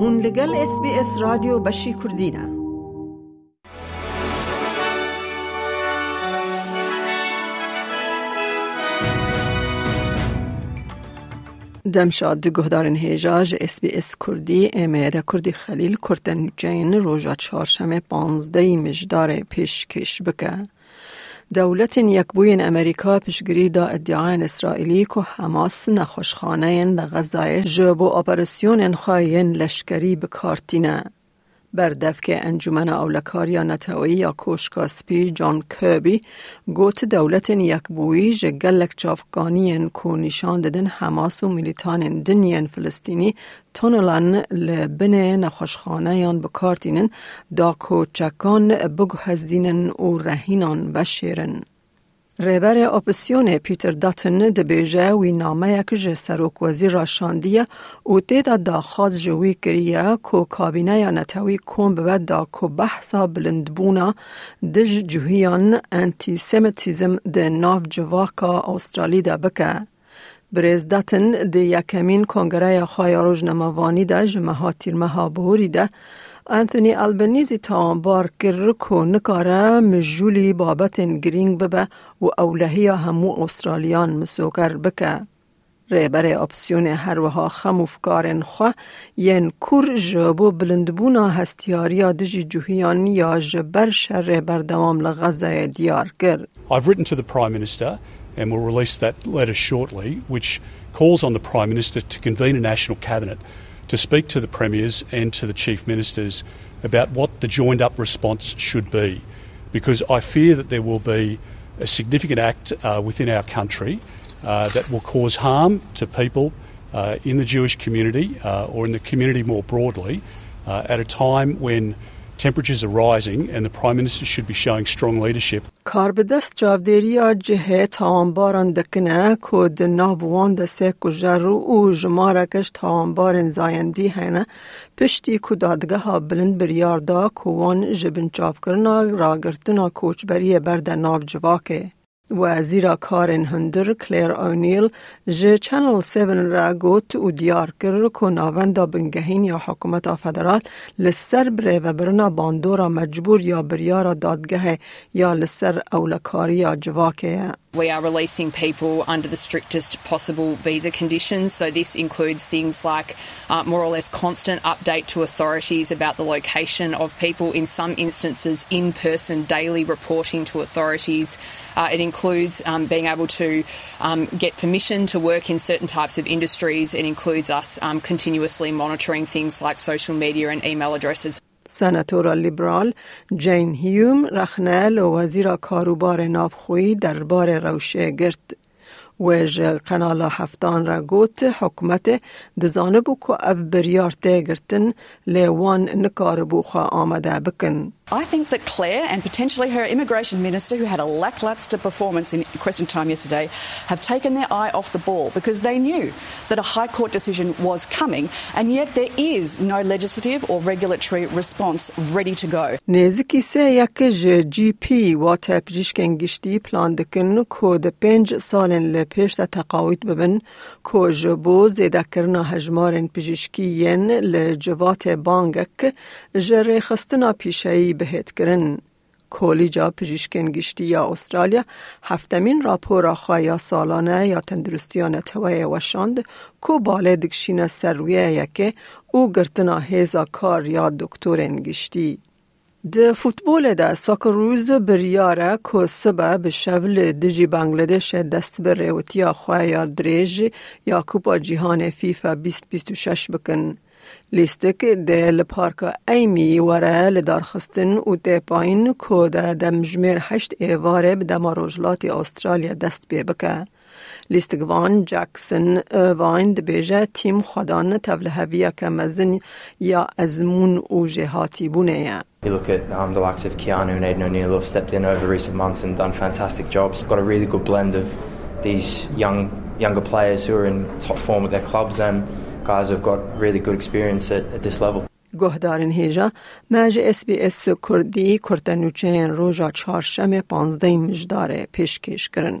هون لگل اس بی اس رادیو بشی کردینه دمشاد گهدارن هیجاج اس بی اس کردی امیده کردی خلیل کرتن جین روژا چهارشنبه پانزده مجدار پیشکش بکه. دولت یکبوین امریکا پیشگیری دا ادعای اسرائیلی که حماس نخوشخانه لغزای جبو اپراسیون خواهین لشکری بکارتینه. بردف که انجمن اولکاریا نتوی یا کوشکاسپی جان کربی گوت دولت یکبویی جگلک چافگانین کو نشان ددن حماس و ملیتان دنین فلسطینی تونلان لبن نخوشخانه یان بکارتینن دا کوچکان بگهزینن و رهینان و شیرن. ریبر اپسیون پیتر داتن ده بیجه وی نامه یک جه سروک وزیر را شاندیه و دیده دا خواست جوی کریه که کابینه یا نتوی کن بود دا که بحثا بلندبونا دج جوهیان انتی سیمتیزم ده ناف جواکا استرالی ده بکه. بریز داتن ده یکمین کنگره خواهی روز نموانی ده جمعه تیر مها بهوری ده انتونی البنیزی بار کر کو نکاره مجولی بابت گرینگ ببه و اولهی همو استرالیان مسوکر بکه. ریبر اپسیون هر وها خموفکارن خواه ین کور جبو بلندبونا هستیاریا دجی جوهیان یا جبر شر بردوام لغزه دیار کرد. I've written to the Prime Minister and will release that letter shortly which calls on the Prime Minister to convene a national cabinet to speak to the premiers and to the chief ministers about what the joined up response should be, because I fear that there will be a significant act uh, within our country uh, that will cause harm to people uh, in the Jewish community uh, or in the community more broadly uh, at a time when temperatures are rising and the Prime Minister should be showing strong leadership. کار به دست جاودیریا جهه تاانباران دکنه که ده نابوان ده سه کجر و جمارکش تاانبارن زایندی هنه پشتی که دادگه ها بلند بریار دا که وان جبن چاف کرنا راگرتنا کوچبری برده ناو جواکه. وزیر کارن هندر کلیر اونیل جه چنل 7 را گوت و دیار کرد که ناوندا بنگهین یا حکومت فدرال لسر بره و برنا باندورا مجبور یا بریارا دادگه یا لسر اولکاری یا جواکه We are releasing people under the strictest possible visa conditions. So, this includes things like uh, more or less constant update to authorities about the location of people, in some instances, in person daily reporting to authorities. Uh, it includes um, being able to um, get permission to work in certain types of industries. It includes us um, continuously monitoring things like social media and email addresses. سناتور لیبرال جین هیوم رخنل و وزیر کاروبار نافخوی دربار روشه گرد ویج قنالا هفتان را گوت حکومت دزانه بو که اف بریار تیگرتن لیوان نکار بو خواه آمده بکن. I think that Claire and potentially her immigration minister, who had a lackluster performance in question time yesterday, have taken their eye off the ball because they knew that a High Court decision was coming, and yet there is no legislative or regulatory response ready to go. نزدیکی سه یک جی پی و تپریشکن گشتی پلان دکن که ده پنج سالن لپیش ده تقاویت ببن که جبو زیده کرنا هجمارن پزشکیین لجوات بانگک جره خستنا پیشهی بهت کرن. کولیجا پزشکن گشتی یا استرالیا هفتمین راپور خواهی سالانه یا تندرستیان توی وشاند کو باله دکشین سرویه یکه او گرتنا هیزا کار یا دکتور گشتی. د فوتبول ده ساکر بریاره که سبه به شول دجی بنگلادش دست به خواه یا دریج یا کوپا جیهان فیفا 2026 بکن. لیستک ده لپارکا ایمی وره لدارخستن و ده پاین ده دم جمیر هشت ایواره به دما روجلات استرالیا دست بی بکه. لیستک وان جاکسن وان ده بیجه تیم خودان تول هویه که مزن یا ازمون و جهاتی بونه یا. You look at um, the likes of Keanu and Aiden O'Neill who have stepped in over recent months and done fantastic jobs. Got a really good blend of these young younger players who are in top form with their clubs and guys who've got really good experience at, at this level. گهدارن هیجا مج اس بی اس کردی کرتنوچین روژا چهارشنبه پانزده مجدار پیشکش کرن.